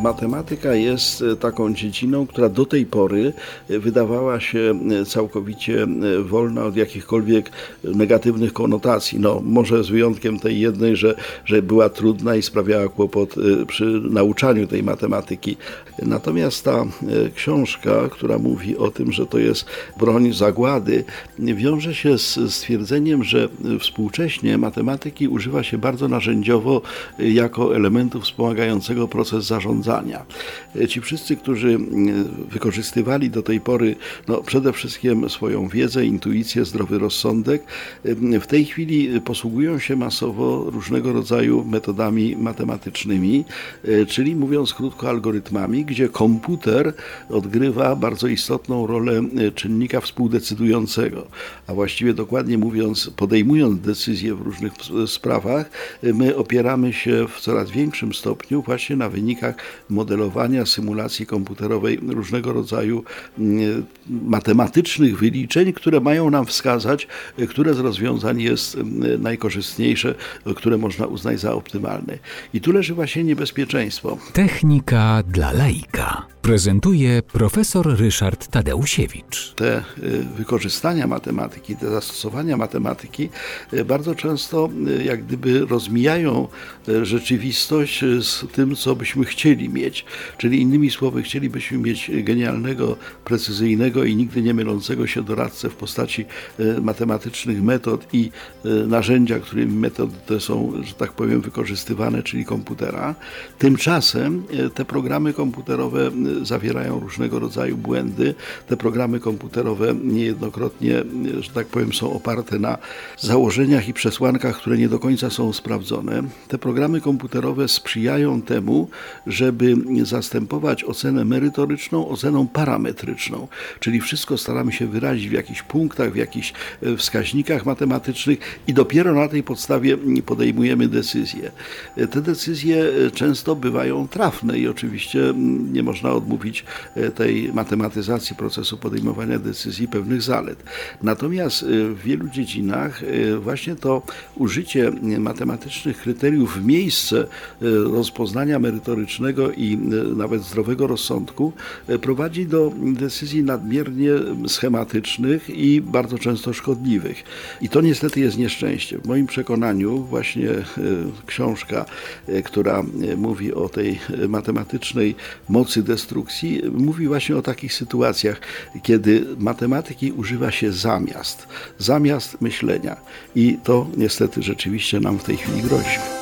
Matematyka jest e, taką dziedziną, która do tej pory e, wydawała się e, całkowicie wolna od jakichkolwiek negatywnych konotacji. No, może z wyjątkiem tej jednej, że, że była trudna i sprawiała kłopot przy nauczaniu tej matematyki. Natomiast ta książka, która mówi o tym, że to jest broń zagłady, wiąże się z stwierdzeniem, że współcześnie matematyki używa się bardzo narzędziowo jako elementu wspomagającego proces zarządzania zarządzania. E, ci wszyscy, którzy wykorzystywali do tej pory no, przede wszystkim swoją wiedzę, intuicję, zdrowy rozsądek, w tej chwili posługują się masowo różnego rodzaju metodami matematycznymi, e, czyli mówiąc krótko algorytmami, gdzie komputer odgrywa bardzo istotną rolę e, czynnika współdecydującego, a właściwie dokładnie mówiąc, podejmując decyzje w różnych sprawach, my opieramy się w coraz większym stopniu właśnie na wynikach modelowania, symulacji komputerowej, różnego rodzaju mm, matematycznych wyliczeń, które mają nam wskazać, które z rozwiązań jest mm, najkorzystniejsze, które można uznać za optymalne. I tu leży właśnie niebezpieczeństwo. Technika dla laika prezentuje profesor Ryszard Tadeusiewicz. Te y, wykorzystania matematyki, te zastosowania matematyki y, bardzo często y, jak gdyby rozmijają rzeczywistość z tym, co byśmy chcieli mieć. Czyli innymi słowy, chcielibyśmy mieć genialnego, precyzyjnego i nigdy nie mylącego się doradcę w postaci matematycznych metod i narzędzia, którymi metody te są, że tak powiem, wykorzystywane, czyli komputera. Tymczasem te programy komputerowe zawierają różnego rodzaju błędy. Te programy komputerowe niejednokrotnie, że tak powiem, są oparte na założeniach i przesłankach, które nie do końca są sprawdzone. Te programy komputerowe sprzyjają temu, żeby zastępować ocenę merytoryczną oceną parametryczną, czyli wszystko staramy się wyrazić w jakichś punktach, w jakichś e, wskaźnikach matematycznych i dopiero na tej podstawie podejmujemy decyzje. E, te decyzje e, często bywają trafne i oczywiście nie można odmówić e, tej matematyzacji procesu podejmowania decyzji pewnych zalet. Natomiast e, w wielu dziedzinach e, właśnie to użycie matematycznych kryteriów w miejsce rozpoznania merytorycznego i nawet zdrowego rozsądku prowadzi do decyzji nadmiernie schematycznych i bardzo często szkodliwych. I to niestety jest nieszczęście. W moim przekonaniu właśnie książka, która mówi o tej matematycznej mocy destrukcji, konstrukcji mówi właśnie o takich sytuacjach, kiedy matematyki używa się zamiast, zamiast myślenia. I to niestety rzeczywiście nam w tej chwili grozi.